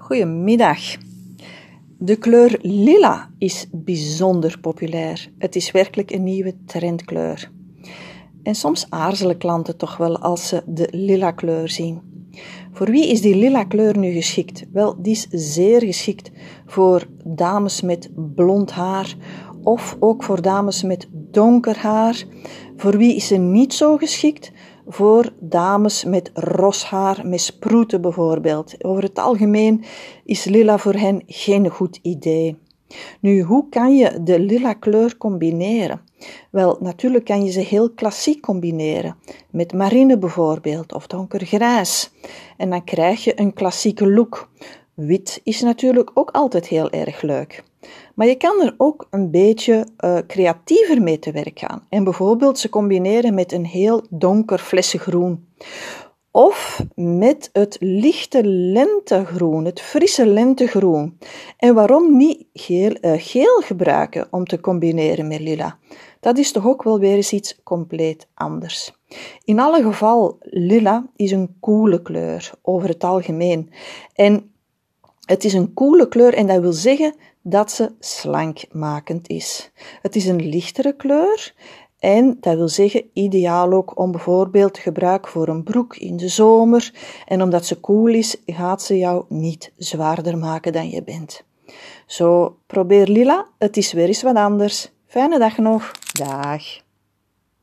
Goedemiddag. De kleur lila is bijzonder populair. Het is werkelijk een nieuwe trendkleur. En soms aarzelen klanten toch wel als ze de lila kleur zien. Voor wie is die lila kleur nu geschikt? Wel, die is zeer geschikt voor dames met blond haar of ook voor dames met donker haar. Voor wie is ze niet zo geschikt? Voor dames met ros haar, met sproeten bijvoorbeeld. Over het algemeen is lila voor hen geen goed idee. Nu, hoe kan je de lila kleur combineren? Wel, natuurlijk kan je ze heel klassiek combineren, met marine bijvoorbeeld, of donkergrijs. En dan krijg je een klassieke look. Wit is natuurlijk ook altijd heel erg leuk. Maar je kan er ook een beetje uh, creatiever mee te werk gaan. En bijvoorbeeld ze combineren met een heel donker flessengroen. Of met het lichte lentegroen, het frisse lentegroen. En waarom niet geel, uh, geel gebruiken om te combineren met lila? Dat is toch ook wel weer eens iets compleet anders. In alle geval, lila is een koele kleur over het algemeen. En het is een koele kleur en dat wil zeggen dat ze slankmakend is. Het is een lichtere kleur en dat wil zeggen ideaal ook om bijvoorbeeld gebruik voor een broek in de zomer. En omdat ze koel is, gaat ze jou niet zwaarder maken dan je bent. Zo, probeer lila. Het is weer eens wat anders. Fijne dag nog. Dag.